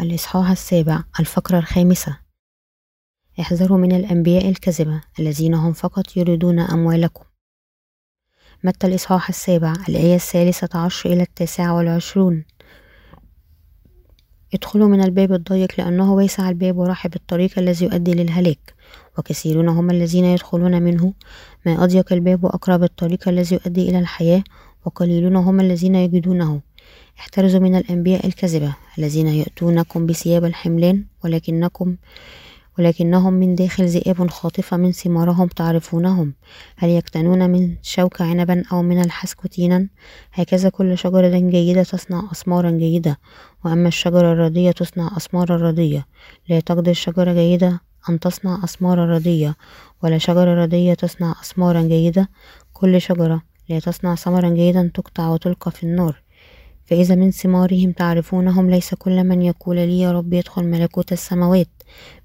الإصحاح السابع الفقرة الخامسة. احذروا من الأنبياء الكذبة الذين هم فقط يريدون أموالكم. متى الإصحاح السابع الآية الثالثة عشر إلى التاسعة والعشرون؟ ادخلوا من الباب الضيق لأنه واسع الباب ورحب الطريق الذي يؤدي للهلاك وكثيرون هم الذين يدخلون منه. ما أضيق الباب وأقرب الطريق الذي يؤدي إلى الحياة وقليلون هم الذين يجدونه. احترزوا من الأنبياء الكذبة الذين يأتونكم بثياب الحملان ولكنكم ولكنهم من داخل ذئاب خاطفة من ثمارهم تعرفونهم. هل يكتنون من شوك عنبا أو من الحسك تينا؟ هكذا كل شجرة جيدة تصنع أثمارا جيدة وأما الشجرة الردية تصنع أثمارا ردية لا تقدر شجرة جيدة أن تصنع أثمارا ردية ولا شجرة ردية تصنع أثمارا جيدة. كل شجرة لا تصنع ثمرا جيدا تقطع وتلقى في النار. فإذا من ثمارهم تعرفونهم ليس كل من يقول لي يا رب يدخل ملكوت السماوات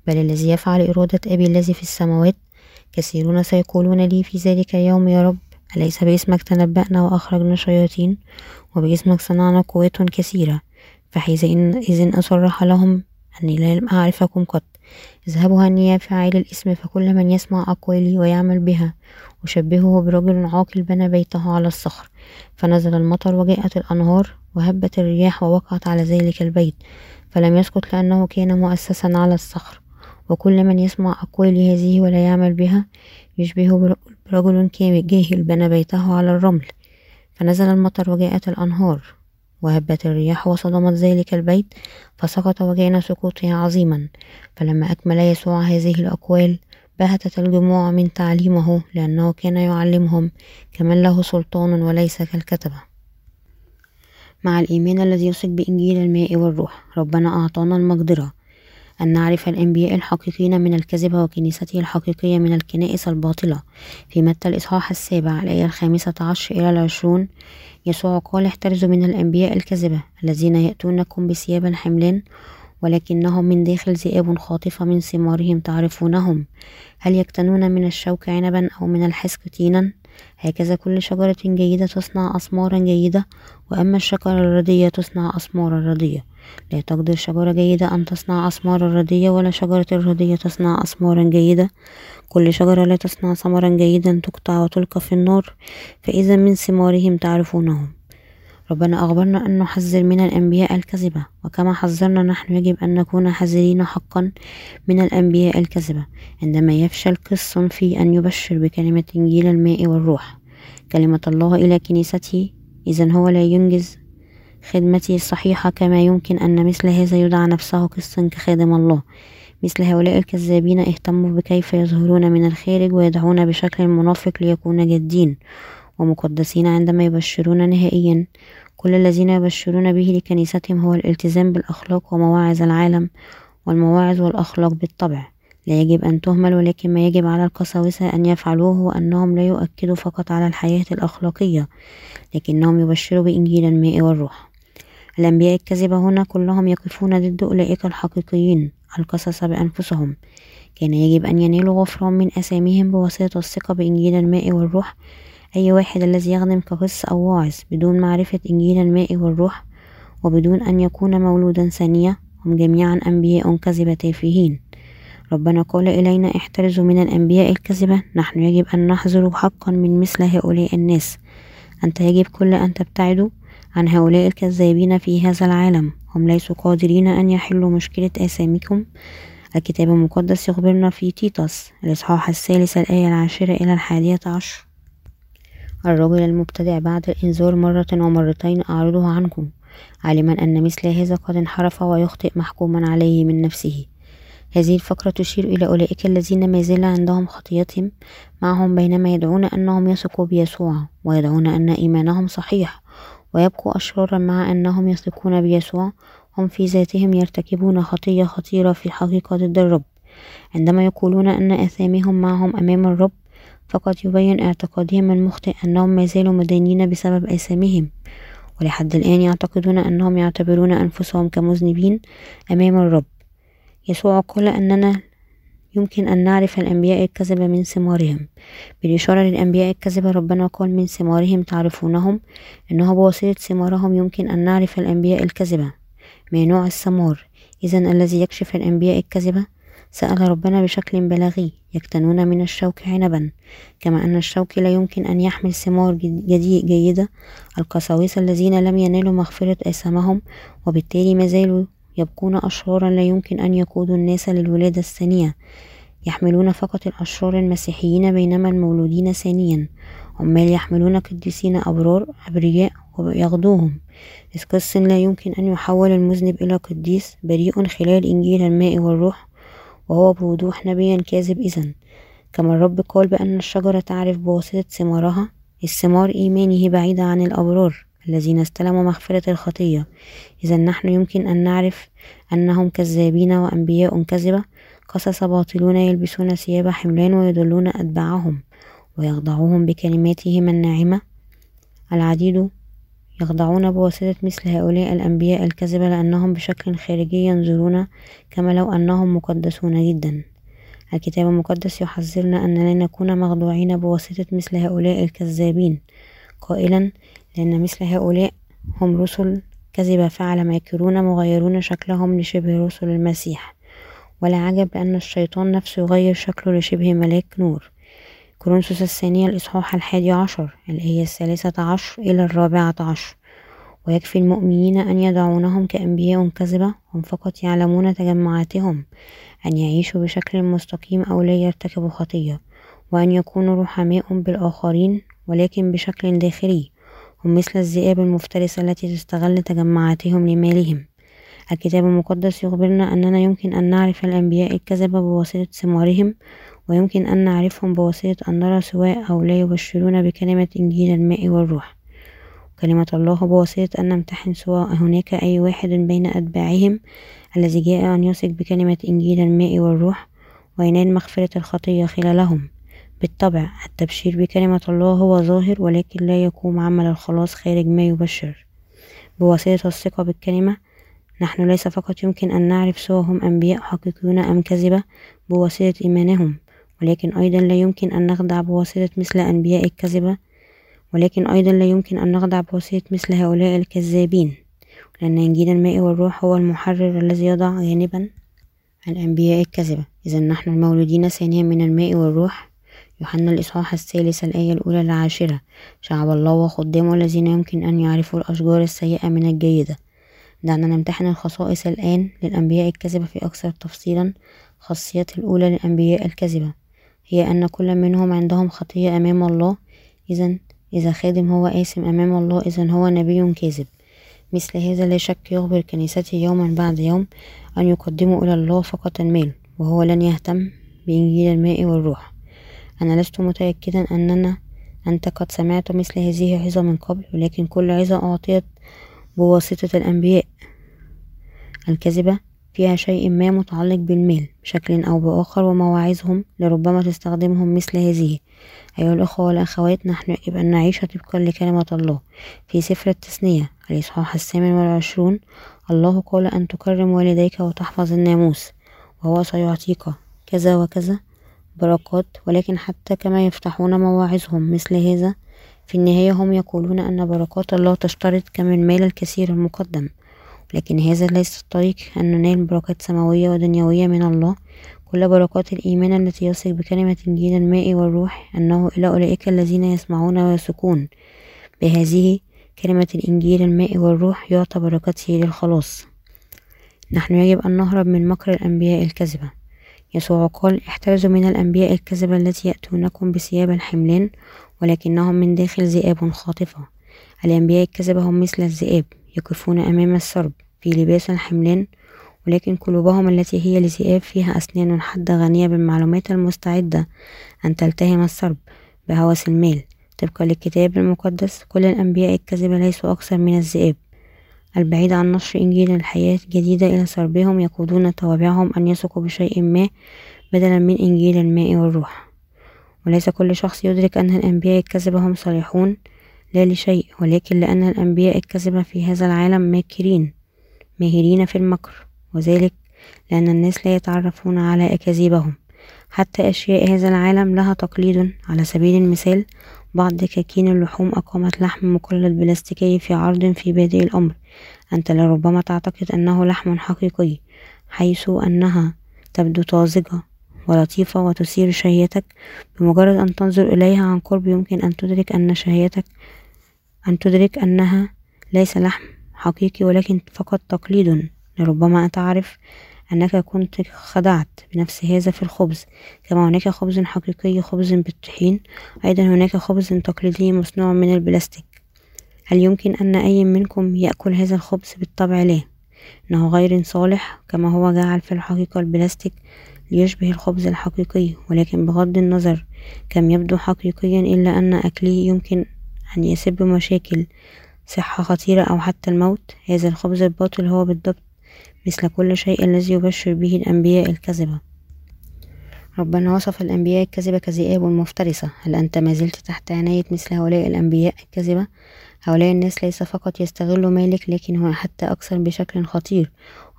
بل الذي يفعل إرادة أبي الذي في السماوات. كثيرون سيقولون لي في ذلك اليوم يا رب أليس باسمك تنبأنا وأخرجنا شياطين؟ وباسمك صنعنا قوات كثيرة. فحينئذ أصرح لهم أني لم أعرفكم قط. اذهبوا هنيا فاعل الاسم فكل من يسمع أقوالي ويعمل بها. أشبهه برجل عاقل بنى بيته على الصخر فنزل المطر وجاءت الأنهار وهبت الرياح ووقعت على ذلك البيت فلم يسقط لأنه كان مؤسسا على الصخر. وكل من يسمع أقوال هذه ولا يعمل بها يشبه برجل جاهل بنى بيته على الرمل. فنزل المطر وجاءت الأنهار وهبت الرياح وصدمت ذلك البيت فسقط وكان سقوطها عظيما. فلما أكمل يسوع هذه الأقوال بهتت الجموع من تعليمه لأنه كان يعلمهم كمن له سلطان وليس كالكتبة. مع الإيمان الذي يثق بإنجيل الماء والروح ربنا أعطانا المقدرة أن نعرف الأنبياء الحقيقيين من الكذبة وكنيسته الحقيقية من الكنائس الباطلة. في متى الإصحاح السابع الآية الخامسة عشر إلى العشرون يسوع قال احترزوا من الأنبياء الكذبة الذين يأتونكم بثياب الحملان ولكنهم من داخل ذئاب خاطفة من ثمارهم تعرفونهم. هل يكتنون من الشوك عنبا أو من الحسك تينا؟ هكذا كل شجرة جيدة تصنع أثمارا جيدة وأما الشجرة الردية تصنع أثمارا ردية لا تقدر شجرة جيدة أن تصنع أثمارا ردية ولا شجرة الردية تصنع أثمارا جيدة. كل شجرة لا تصنع ثمرا جيدا تقطع وتلقى في النار فإذا من ثمارهم تعرفونهم. ربنا أخبرنا أن نحذر من الأنبياء الكذبة وكما حذرنا نحن يجب أن نكون حذرين حقا من الأنبياء الكذبة عندما يفشل قس في أن يبشر بكلمة إنجيل الماء والروح. كلمة الله إلى كنيسته إذا هو لا ينجز خدمته الصحيحة كما يمكن أن مثل هذا يدعى نفسه قسا كخادم الله. مثل هؤلاء الكذابين اهتموا بكيف يظهرون من الخارج ويدعون بشكل منافق ليكون جادين. ومقدسين عندما يبشرون نهائيا. كل الذين يبشرون به لكنيستهم هو الالتزام بالأخلاق ومواعظ العالم والمواعظ والأخلاق بالطبع. لا يجب أن تهمل ولكن ما يجب على القساوسة أن يفعلوه هو أنهم لا يؤكدوا فقط على الحياة الأخلاقية لكنهم يبشروا بإنجيل الماء والروح. الأنبياء الكذبة هنا كلهم يقفون ضد أولئك الحقيقيين القصص بأنفسهم. كان يجب أن ينالوا غفران من أساميهم بواسطة الثقة بإنجيل الماء والروح أي واحد الذي يخدم كقس أو واعظ بدون معرفة إنجيل الماء والروح وبدون أن يكون مولودا ثانية هم جميعا أنبياء كذبة تافهين ربنا قال إلينا احترزوا من الأنبياء الكذبة. نحن يجب أن نحذر حقا من مثل هؤلاء الناس. أنت يجب كل أن تبتعدوا عن هؤلاء الكذابين في هذا العالم. هم ليسوا قادرين أن يحلوا مشكلة آثامكم. الكتاب المقدس يخبرنا في تيتوس الإصحاح الثالث الآية العاشرة إلى الحادية عشر. الرجل المبتدع بعد الإنذار مرة ومرتين أعرضه عنكم عالما أن مثل هذا قد انحرف ويخطئ محكوما عليه من نفسه. هذه الفقرة تشير إلى أولئك الذين ما زال عندهم خطيتهم معهم بينما يدعون أنهم يثقوا بيسوع ويدعون أن إيمانهم صحيح ويبقوا أشرارا مع أنهم يثقون بيسوع. هم في ذاتهم يرتكبون خطية خطيرة في الحقيقة ضد الرب. عندما يقولون أن آثامهم معهم أمام الرب فقد يبين اعتقادهم المخطئ أنهم ما زالوا مدينين بسبب آثامهم ولحد الآن يعتقدون أنهم يعتبرون أنفسهم كمذنبين أمام الرب. يسوع قال أننا يمكن أن نعرف الأنبياء الكذبة من ثمارهم. بالإشارة للأنبياء الكذبة ربنا قال من ثمارهم تعرفونهم. إنه بواسطة ثمارهم يمكن أن نعرف الأنبياء الكذبة ما نوع الثمار؟ إذا الذي يكشف الأنبياء الكذبة سأل ربنا بشكل بلاغي يكتنون من الشوك عنبا كما أن الشوك لا يمكن أن يحمل ثمار جيدة القساوسة الذين لم ينالوا مغفرة آثامهم وبالتالي ما زالوا يبقون أشرارا لا يمكن أن يقودوا الناس للولادة الثانية يحملون فقط الأشرار المسيحيين بينما المولودين ثانيا عمال يحملون قديسين أبرار أبرياء ويغدوهم. إذ قس لا يمكن أن يحول المذنب إلى قديس بريء خلال إنجيل الماء والروح وهو بوضوح نبيا كاذب إذا كما الرب قال بأن الشجرة تعرف بواسطة ثمارها الثمار إيمانه بعيدة عن الأبرار الذين استلموا مغفرة الخطية. إذا نحن يمكن أن نعرف أنهم كذابين وأنبياء كذبة. قصص باطلون يلبسون ثياب حملان ويضلون أتباعهم ويخضعوهم بكلماتهم الناعمة. العديد يخضعون بواسطة مثل هؤلاء الأنبياء الكذبة لأنهم بشكل خارجي ينظرون كما لو أنهم مقدسون جدا. الكتاب المقدس يحذرنا أننا نكون مخدوعين بواسطة مثل هؤلاء الكذابين. قائلا لأن مثل هؤلاء هم رسل كذبة فعل ماكرون مغيرون شكلهم لشبه رسل المسيح. ولا عجب أن الشيطان نفسه يغير شكله لشبه ملاك نور. كورنثوس الثانية الإصحاح الحادي عشر الآية الثالثة عشر إلى الرابعة عشر. ويكفي المؤمنين أن يدعونهم كأنبياء كذبة هم فقط يعلمون تجمعاتهم أن يعيشوا بشكل مستقيم أو لا يرتكبوا خطية وأن يكونوا رحماء بالآخرين ولكن بشكل داخلي هم مثل الذئاب المفترسة التي تستغل تجمعاتهم لمالهم. الكتاب المقدس يخبرنا أننا يمكن أن نعرف الأنبياء الكذبة بواسطة ثمارهم ويمكن أن نعرفهم بواسطة أن نرى سواء أو لا يبشرون بكلمة إنجيل الماء والروح. كلمة الله بواسطة أن نمتحن سواء هناك أي واحد بين أتباعهم الذي جاء أن يثق بكلمة إنجيل الماء والروح وينال مغفرة الخطية خلالهم. بالطبع التبشير بكلمة الله هو ظاهر ولكن لا يقوم عمل الخلاص خارج ما يبشر. بواسطة الثقة بالكلمة نحن ليس فقط يمكن أن نعرف سواء هم أنبياء حقيقيون أم كذبة بواسطة إيمانهم. ولكن أيضا لا يمكن أن نخدع بواسطة مثل أنبياء الكذبة ولكن أيضا لا يمكن أن نخدع بواسطة مثل هؤلاء الكذابين. لأن إنجيل الماء والروح هو المحرر الذي يضع جانبا الأنبياء الكذبة. إذا نحن المولودين ثانيا من الماء والروح. يوحنا الإصحاح الثالث الآية الأولى العاشرة. شعب الله وخدامه الذين يمكن أن يعرفوا الأشجار السيئة من الجيدة. دعنا نمتحن الخصائص الآن للأنبياء الكذبة في أكثر تفصيلا. خاصية الأولى للأنبياء الكذبة. هي أن كل منهم عندهم خطية أمام الله. إذا إذا خادم هو آثم أمام الله إذا هو نبي كاذب. مثل هذا لا شك يخبر كنيسته يوما بعد يوم أن يقدموا إلى الله فقط المال وهو لن يهتم بإنجيل الماء والروح. أنا لست متأكدا أننا أنت قد سمعت مثل هذه العظة من قبل ولكن كل عظة أعطيت بواسطة الأنبياء. الكذبة فيها شيء ما متعلق بالمال بشكل أو بآخر ومواعظهم لربما تستخدمهم مثل هذه. أيها الأخوة والأخوات نحن أن نعيش طبقا لكلمة الله. في سفر التثنية الإصحاح الثامن والعشرون الله قال أن تكرم والديك وتحفظ الناموس وهو سيعطيك كذا وكذا بركات ولكن حتى كما يفتحون مواعظهم مثل هذا في النهاية هم يقولون أن بركات الله تشترط كم المال الكثير المقدم. لكن هذا ليس الطريق أن ننال بركات سماوية ودنيوية من الله. كل بركات الإيمان التي يثق بكلمة إنجيل الماء والروح أنه إلى أولئك الذين يسمعون ويثقون بهذه كلمة الإنجيل الماء والروح يعطى بركته للخلاص. نحن يجب أن نهرب من مكر الأنبياء الكذبة. يسوع قال احترزوا من الأنبياء الكذبة التي يأتونكم بثياب الحملان ولكنهم من داخل ذئاب خاطفة. الأنبياء الكذبة هم مثل الذئاب. يقفون أمام السرب في لباس الحملان ولكن قلوبهم التي هي لذئاب فيها أسنان حادة غنية بالمعلومات المستعدة أن تلتهم السرب بهوس المال. طبقا للكتاب المقدس كل الأنبياء الكذبة ليسوا أكثر من الذئاب. البعيد عن نشر إنجيل الحياة الجديدة إلى سربهم يقودون توابعهم أن يثقوا بشيء ما بدلا من إنجيل الماء والروح. وليس كل شخص يدرك أن الأنبياء الكذبة هم صالحون. لا لشيء ولكن لأن الأنبياء الكذبة في هذا العالم ماكرين ماهرين في المكر وذلك لأن الناس لا يتعرفون على أكاذيبهم. حتى أشياء هذا العالم لها تقليد. على سبيل المثال بعض دكاكين اللحوم أقامت لحم مقلد بلاستيكي في عرض في بادئ الأمر. أنت لربما تعتقد أنه لحم حقيقي حيث أنها تبدو طازجة ولطيفة وتثير شهيتك. بمجرد أن تنظر إليها عن قرب يمكن أن تدرك أن شهيتك أن تدرك أنها ليس لحم حقيقي ولكن فقط تقليد. لربما تعرف أنك كنت خدعت بنفس هذا في الخبز كما هناك خبز حقيقي خبز بالطحين أيضا هناك خبز تقليدي مصنوع من البلاستيك. هل يمكن أن أي منكم يأكل هذا الخبز بالطبع؟ لا إنه غير صالح كما هو جعل في الحقيقة البلاستيك ليشبه الخبز الحقيقي ولكن بغض النظر كم يبدو حقيقيا إلا أن أكله يمكن أن يسبب مشاكل صحة خطيرة أو حتى الموت. هذا الخبز الباطل هو بالضبط مثل كل شيء الذي يبشر به الأنبياء الكذبة. ربنا وصف الأنبياء الكذبة كذئاب مفترسة. هل أنت ما زلت تحت عناية مثل هؤلاء الأنبياء الكذبة؟ هؤلاء الناس ليس فقط يستغلوا مالك لكن هو حتى أكثر بشكل خطير.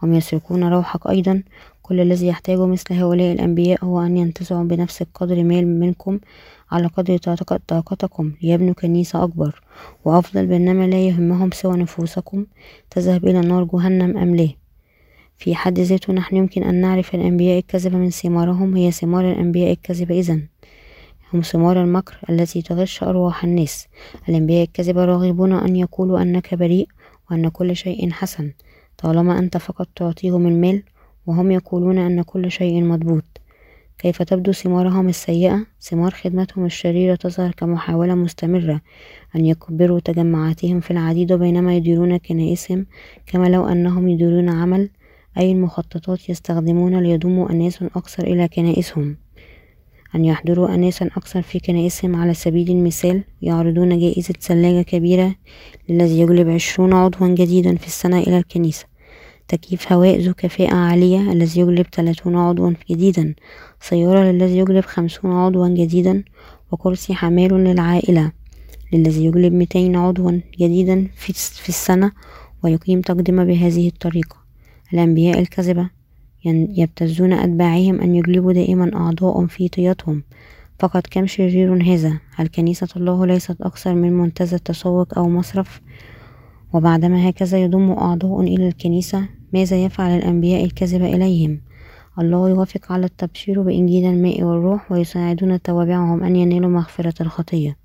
هم يسرقون روحك أيضا. كل الذي يحتاجه مثل هؤلاء الأنبياء هو أن ينتزعوا بنفس القدر مال منكم على قدر طاقتكم. ليبنوا كنيسة أكبر. وأفضل بينما لا يهمهم سوى نفوسكم. تذهب إلى نار جهنم أم لا في حد ذاته نحن يمكن أن نعرف الأنبياء الكذبة من ثمارهم. هي ثمار الأنبياء الكذبة إذن. هم ثمار المكر التي تغش أرواح الناس. الأنبياء الكذبة راغبون أن يقولوا أنك بريء وأن كل شيء حسن. طالما أنت فقط تعطيهم المال وهم يقولون أن كل شيء مضبوط. كيف تبدو ثمارهم السيئة؟ ثمار خدمتهم الشريرة تظهر كمحاولة مستمرة أن يكبروا تجمعاتهم في العديد بينما يديرون كنائسهم كما لو أنهم يديرون عمل أي المخططات يستخدمون ليضموا أناس أكثر إلى كنائسهم. أن يحضروا أناسا أكثر في كنائسهم على سبيل المثال يعرضون جائزة ثلاجة كبيرة للذي يجلب عشرون عضوا جديدا في السنة إلى الكنيسة. تكييف هواء ذو كفاءة عالية الذي يجلب ثلاثون عضوا جديدا سيارة للذي يجلب خمسون عضوا جديدا وكرسي حمال للعائلة للذي يجلب ميتين عضوا جديدا في السنة ويقيم تقدمة بهذه الطريقة. الأنبياء الكذبة يبتزون أتباعهم أن يجلبوا دائما أعضاء في طياتهم. فقط كم شرير هذا؟ هل كنيسة الله ليست أكثر من منتزه تسوق أو مصرف؟ وبعدما هكذا يضم أعضاء إلى الكنيسة ماذا يفعل الأنبياء الكذبة إليهم؟ الله يوافق على التبشير بإنجيل الماء والروح ويساعدون توابعهم أن ينالوا مغفرة الخطية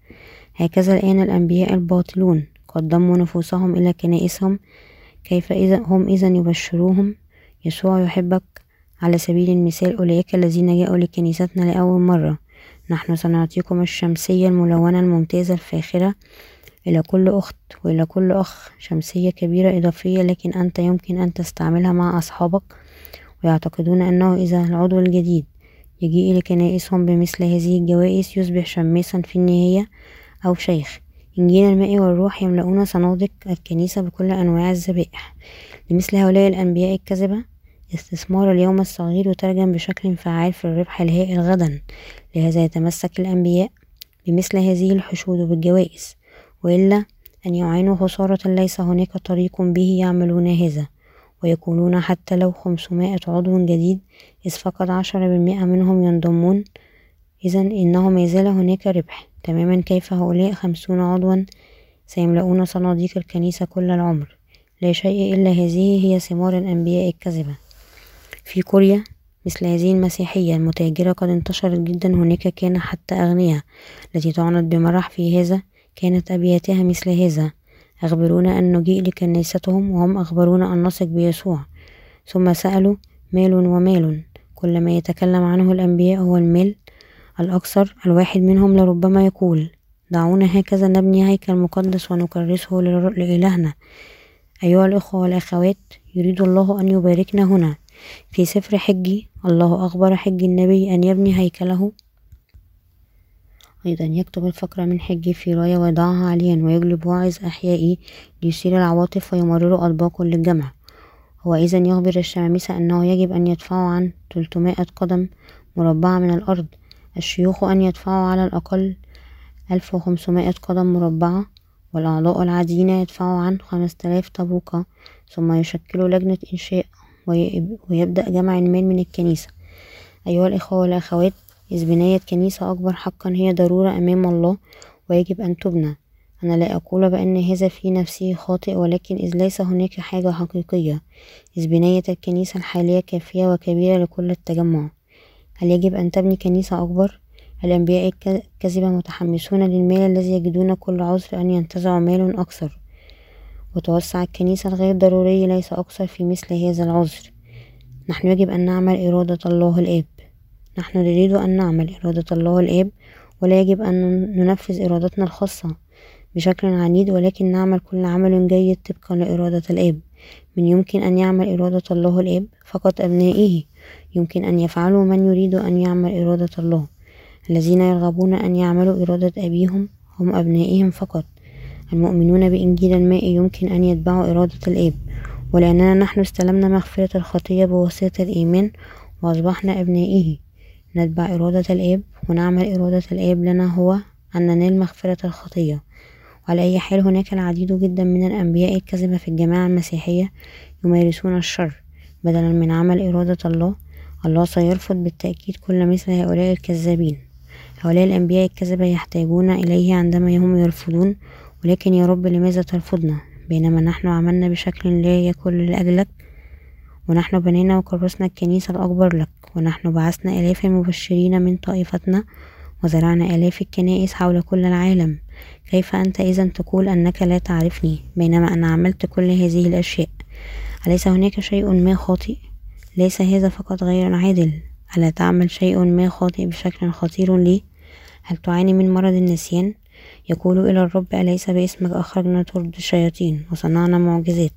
هكذا الآن الأنبياء الباطلون. قد ضموا نفوسهم إلى كنائسهم. كيف إذا هم إذا يبشروهم؟ يسوع يحبك. على سبيل المثال أولئك الذين جاءوا لكنيستنا لأول مرة. نحن سنعطيكم الشمسية الملونة الممتازة الفاخرة. إلى كل أخت وإلى كل أخ شمسية كبيرة إضافية لكن أنت يمكن أن تستعملها مع أصحابك ويعتقدون أنه إذا العضو الجديد يجيء إلى كنائسهم بمثل هذه الجوائز يصبح شماسا في النهاية. أو شيخ إنجيل الماء والروح يملؤون صناديق الكنيسة بكل أنواع الذبائح. لمثل هؤلاء الأنبياء الكذبة استثمار اليوم الصغير يترجم بشكل فعال في الربح الهائل غدا. لهذا يتمسك الأنبياء بمثل هذه الحشود بالجوائز وإلا أن يعانوا خسارة ليس هناك طريق به يعملون هذا ويكونون حتى لو خمسمائة عضو جديد إذ فقط عشرة بالمئة منهم ينضمون. إذا إنه ما زال هناك ربح. تماما كيف هؤلاء خمسون عضوا؟ سيملؤون صناديق الكنيسة كل العمر. لا شيء إلا هذه هي ثمار الأنبياء الكذبة. في كوريا مثل هذه المسيحية المتاجرة قد انتشرت جدا هناك كان حتى أغنياء التي تعنت بمرح في هذا كانت أبياتها مثل هذا. أخبرونا أن نجيء لكنيستهم وهم أخبرونا أن نثق بيسوع. ثم سألوا مال ومال. كل ما يتكلم عنه الأنبياء هو المال الأكثر. الواحد منهم لربما يقول دعونا هكذا نبني هيكل مقدس ونكرسه لإلهنا. أيها الأخوة والأخوات يريد الله أن يباركنا هنا. في سفر حجي الله أخبر حج النبي أن يبني هيكله. أيضا يكتب الفقرة من حجي في راية ويضعها عليا ويجلب واعظ أحيائي ليثير العواطف ويمرر أطباق للجمع. هو إذا يخبر الشمامسة أنه يجب أن يدفعوا عن 300 قدم مربعة من الأرض. الشيوخ أن يدفعوا على الأقل 1500 قدم مربعة والأعضاء العاديين يدفعوا عن 5000 طابوقة ثم يشكلوا لجنة إنشاء ويبدأ جمع المال من الكنيسة. أيها الإخوة والأخوات إذ بناية كنيسة أكبر حقا هي ضرورة أمام الله ويجب أن تبنى. أنا لا أقول بأن هذا في نفسه خاطئ ولكن إذ ليس هناك حاجة حقيقية. إذ بناية الكنيسة الحالية كافية وكبيرة لكل التجمع. هل يجب أن تبني كنيسة أكبر؟ الأنبياء الكذبة متحمسون للمال الذي يجدون كل عذر أن ينتزعوا مال أكثر. وتوسع الكنيسة الغير ضروري ليس أكثر في مثل هذا العذر. نحن يجب أن نعمل إرادة الله الآب. نحن نريد أن نعمل إرادة الله الآب ولا يجب أن ننفذ إرادتنا الخاصة بشكل عنيد ولكن نعمل كل عمل جيد طبقا لإرادة الآب. من يمكن أن يعمل إرادة الله الآب فقط أبنائه. يمكن أن يفعلوا من يريد أن يعمل إرادة الله. الذين يرغبون أن يعملوا إرادة أبيهم هم أبنائهم فقط. المؤمنون بإنجيل الماء يمكن أن يتبعوا إرادة الآب. ولأننا نحن استلمنا مغفرة الخطية بواسطة الإيمان وأصبحنا أبنائه. نتبع إرادة الآب ونعمل إرادة الآب لنا هو أن ننال مغفرة الخطية. وعلى أي حال هناك العديد جدا من الأنبياء الكذبة في الجماعة المسيحية يمارسون الشر بدلا من عمل إرادة الله. الله سيرفض بالتأكيد كل مثل هؤلاء الكذابين. هؤلاء الأنبياء الكذبة يحتاجون إليه عندما هم يرفضون ولكن يا رب لماذا ترفضنا؟ بينما نحن عملنا بشكل لا يكن لأجلك ونحن بنينا وكرسنا الكنيسة الأكبر لك. ونحن بعثنا آلاف المبشرين من طائفتنا وزرعنا آلاف الكنائس حول كل العالم. كيف أنت إذا تقول أنك لا تعرفني بينما أنا عملت كل هذه الأشياء؟ أليس هناك شيء ما خاطئ؟ ليس هذا فقط غير عادل. ألا تعمل شيء ما خاطئ بشكل خطير لي؟ هل تعاني من مرض النسيان؟ يقول إلى الرب أليس باسمك أخرجنا طرد الشياطين وصنعنا معجزات؟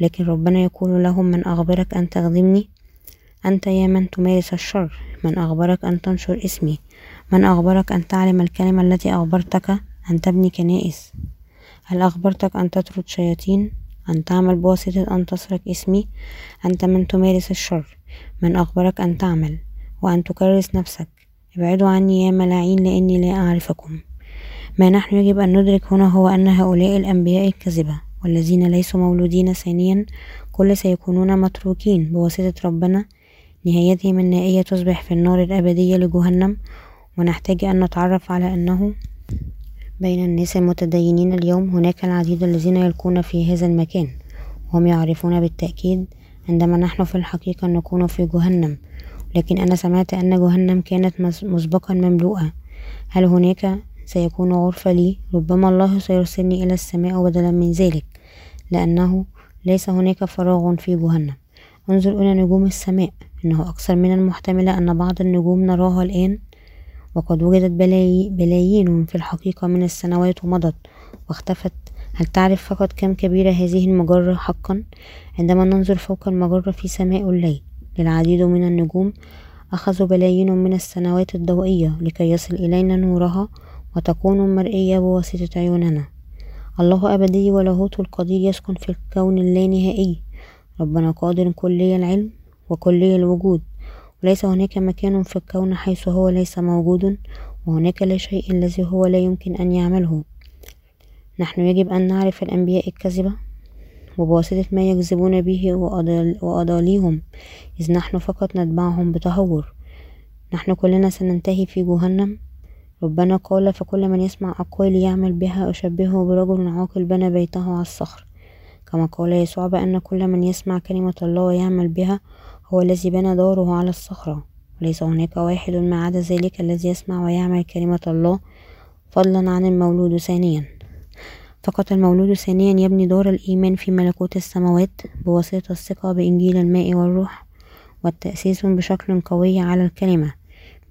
ولكن ربنا يقول لهم من أخبرك أن تخدمني أنت يا من تمارس الشر. من أخبرك أن تنشر اسمي. من أخبرك أن تعلم الكلمة التي أخبرتك أن تبني كنائس. هل أخبرتك أن تطرد شياطين؟ أن تعمل بواسطة أن تسرق اسمي؟ أنت من تمارس الشر. من أخبرك أن تعمل وأن تكرس نفسك. ابعدوا عني يا ملاعين لأني لا أعرفكم. ما نحن يجب أن ندرك هنا هو أن هؤلاء الأنبياء الكذبة والذين ليسوا مولودين ثانيا. كل سيكونون متروكين بواسطة ربنا نهايتهم النائية تصبح في النار الأبدية لجهنم ونحتاج أن نتعرف على أنه بين الناس المتدينين اليوم هناك العديد الذين يلقون في هذا المكان وهم يعرفون بالتأكيد عندما نحن في الحقيقة نكون في جهنم. لكن أنا سمعت أن جهنم كانت مسبقا مملوءة. هل هناك سيكون غرفة لي؟ ربما الله سيرسلني إلى السماء بدلا من ذلك لأنه ليس هناك فراغ في جهنم. انظر إلى نجوم السماء. إنه أكثر من المحتمل أن بعض النجوم نراها الآن وقد وجدت بلايين في الحقيقة من السنوات ومضت. واختفت. هل تعرف فقط كم كبيرة هذه المجرة حقا؟ عندما ننظر فوق المجرة في سماء الليل للعديد من النجوم أخذوا بلايين من السنوات الضوئية لكي يصل إلينا نورها وتكون مرئية بواسطة عيوننا. الله أبدي ولاهوت القدير يسكن في الكون اللانهائي. ربنا قادر كلي العلم. وكلي الوجود. وليس هناك مكان في الكون حيث هو ليس موجود وهناك لا شيء الذي هو لا يمكن أن يعمله. نحن يجب أن نعرف الأنبياء الكذبة وبواسطة ما يكذبون به وأضاليهم إذ نحن فقط نتبعهم بتهور. نحن كلنا سننتهي في جهنم. ربنا قال فكل من يسمع أقوالي يعمل بها أشبهه برجل عاقل بنى بيته على الصخر. كما قال يسوع بأن كل من يسمع كلمة الله ويعمل بها هو الذي بنى داره على الصخرة. وليس هناك واحد ما عدا ذلك الذي يسمع ويعمل كلمة الله فضلا عن المولود ثانيا. فقط المولود ثانيا يبني دار الإيمان في ملكوت السماوات بواسطة الثقة بإنجيل الماء والروح والتأسيس بشكل قوي على الكلمة.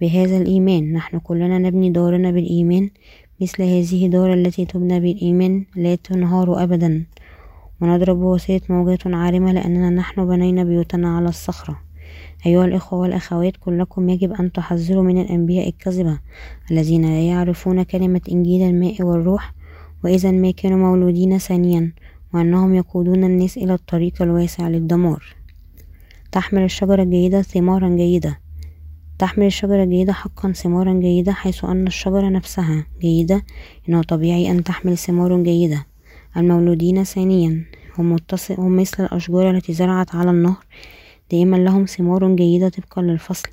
بهذا الإيمان نحن كلنا نبني دارنا بالإيمان. مثل هذه الدار التي تبنى بالإيمان لا تنهار أبدا. ونضرب بواسطة موجات عارمة لأننا نحن بنينا بيوتنا على الصخرة. أيها الإخوة والأخوات كلكم يجب أن تحذروا من الأنبياء الكذبة الذين لا يعرفون كلمة إنجيل الماء والروح وإذا ما كانوا مولودين ثانيا وأنهم يقودون الناس إلى الطريق الواسع للدمار. تحمل الشجرة الجيدة ثمارا جيدة. تحمل الشجرة الجيدة حقا ثمارا جيدة حيث أن الشجرة نفسها جيدة إنه طبيعي أن تحمل ثمار جيدة. المولودين ثانيا. هم, هم مثل الأشجار التي زرعت على النهر. دائما لهم ثمار جيدة طبقا للفصل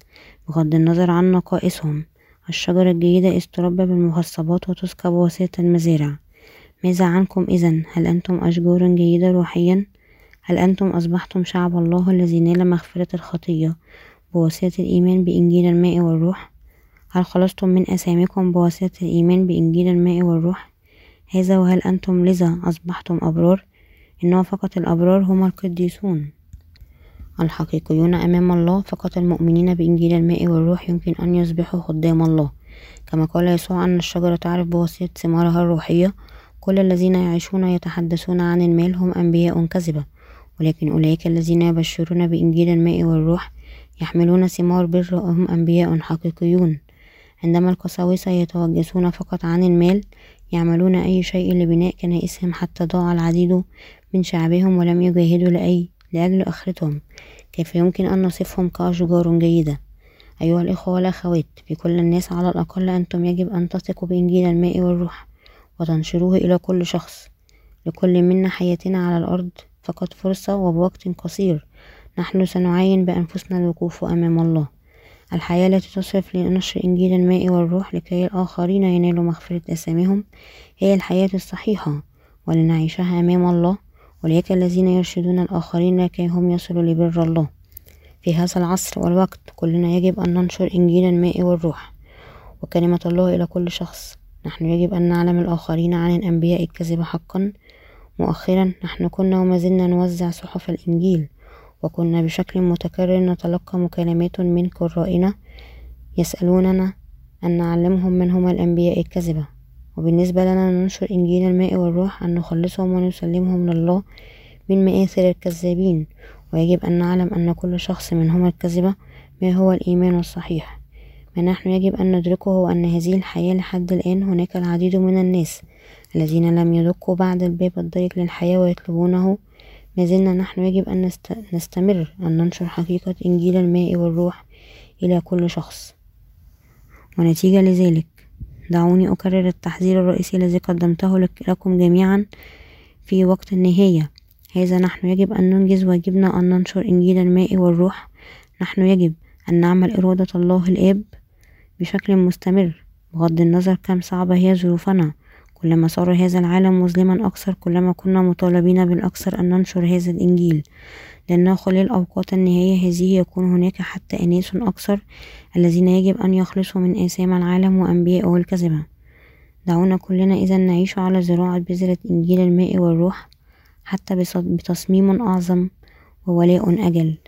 بغض النظر عن نقائصهم. الشجرة الجيدة إذ تربى بالمخصبات وتسقى بواسطة المزارع. ماذا عنكم إذا؟ هل أنتم أشجار جيدة روحيا؟ هل أنتم أصبحتم شعب الله الذي نال مغفرة الخطية بواسطة الإيمان بإنجيل الماء والروح؟ هل خلصتم من أثامكم بواسطة الإيمان بإنجيل الماء والروح؟ هذا وهل أنتم لذا أصبحتم أبرار؟ إنه فقط الأبرار هم القديسون. الحقيقيون أمام الله فقط المؤمنين بإنجيل الماء والروح يمكن أن يصبحوا خدام الله. كما قال يسوع أن الشجرة تعرف بواسطة ثمارها الروحية. كل الذين يعيشون يتحدثون عن المال هم أنبياء كذبة. ولكن أولئك الذين يبشرون بإنجيل الماء والروح يحملون ثمار بر وهم أنبياء حقيقيون. عندما القساوسة يتوجسون فقط عن المال يعملون أي شيء لبناء كنائسهم حتى ضاع العديد من شعبهم ولم يجاهدوا لأي لأجل آخرتهم. كيف يمكن أن نصفهم كأشجار جيدة؟ أيها الإخوة والأخوات في كل الناس على الأقل أنتم يجب أن تثقوا بإنجيل الماء والروح وتنشروه إلى كل شخص. لكل منا حياتنا على الأرض فقط فرصة وبوقت قصير. نحن سنعاين بأنفسنا الوقوف أمام الله. الحياة التي تصرف لنشر إنجيل الماء والروح لكي الآخرين ينالوا مغفرة أسامهم هي الحياة الصحيحة ولنعيشها أمام الله أولئك الذين يرشدون الآخرين لكي هم يصلوا لبر الله. في هذا العصر والوقت كلنا يجب أن ننشر إنجيل الماء والروح وكلمة الله إلى كل شخص. نحن يجب أن نعلم الآخرين عن الأنبياء الكذب حقا. مؤخرا نحن كنا وما زلنا نوزع صحف الإنجيل وكنا بشكل متكرر نتلقى مكالمات من قرائنا يسألوننا أن نعلمهم من هم الأنبياء الكذبة. وبالنسبة لنا ننشر إنجيل الماء والروح أن نخلصهم ونسلمهم لله من مآثر الكذابين. ويجب أن نعلم أن كل شخص منهم الكذبة ما هو الإيمان الصحيح. ما نحن يجب أن ندركه هو أن هذه الحياة لحد الآن هناك العديد من الناس الذين لم يدقوا بعد الباب الضيق للحياة ويطلبونه ما زلنا نحن يجب أن نستمر أن ننشر حقيقة إنجيل الماء والروح إلى كل شخص. ونتيجة لذلك دعوني أكرر التحذير الرئيسي الذي قدمته لكم جميعا في وقت النهاية. هذا نحن يجب أن ننجز واجبنا أن ننشر إنجيل الماء والروح. نحن يجب أن نعمل إرادة الله الآب بشكل مستمر بغض النظر كم صعبة هي ظروفنا. كلما صار هذا العالم مظلما أكثر كلما كنا مطالبين بالأكثر أن ننشر هذا الإنجيل. لأنه خلال أوقات النهاية هذه يكون هناك حتى أناس أكثر الذين يجب أن يخلصوا من آثام العالم وأنبيائه الكذبة دعونا كلنا إذا نعيش على زراعة بذرة إنجيل الماء والروح حتى بتصميم أعظم وولاء أجل.